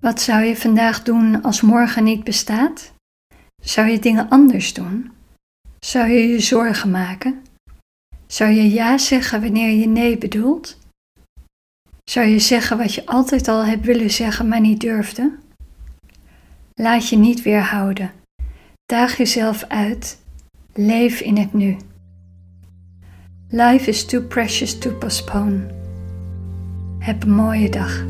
Wat zou je vandaag doen als morgen niet bestaat? Zou je dingen anders doen? Zou je je zorgen maken? Zou je ja zeggen wanneer je nee bedoelt? Zou je zeggen wat je altijd al hebt willen zeggen, maar niet durfde? Laat je niet weerhouden. Daag jezelf uit. Leef in het nu. Life is too precious to postpone. Heb een mooie dag.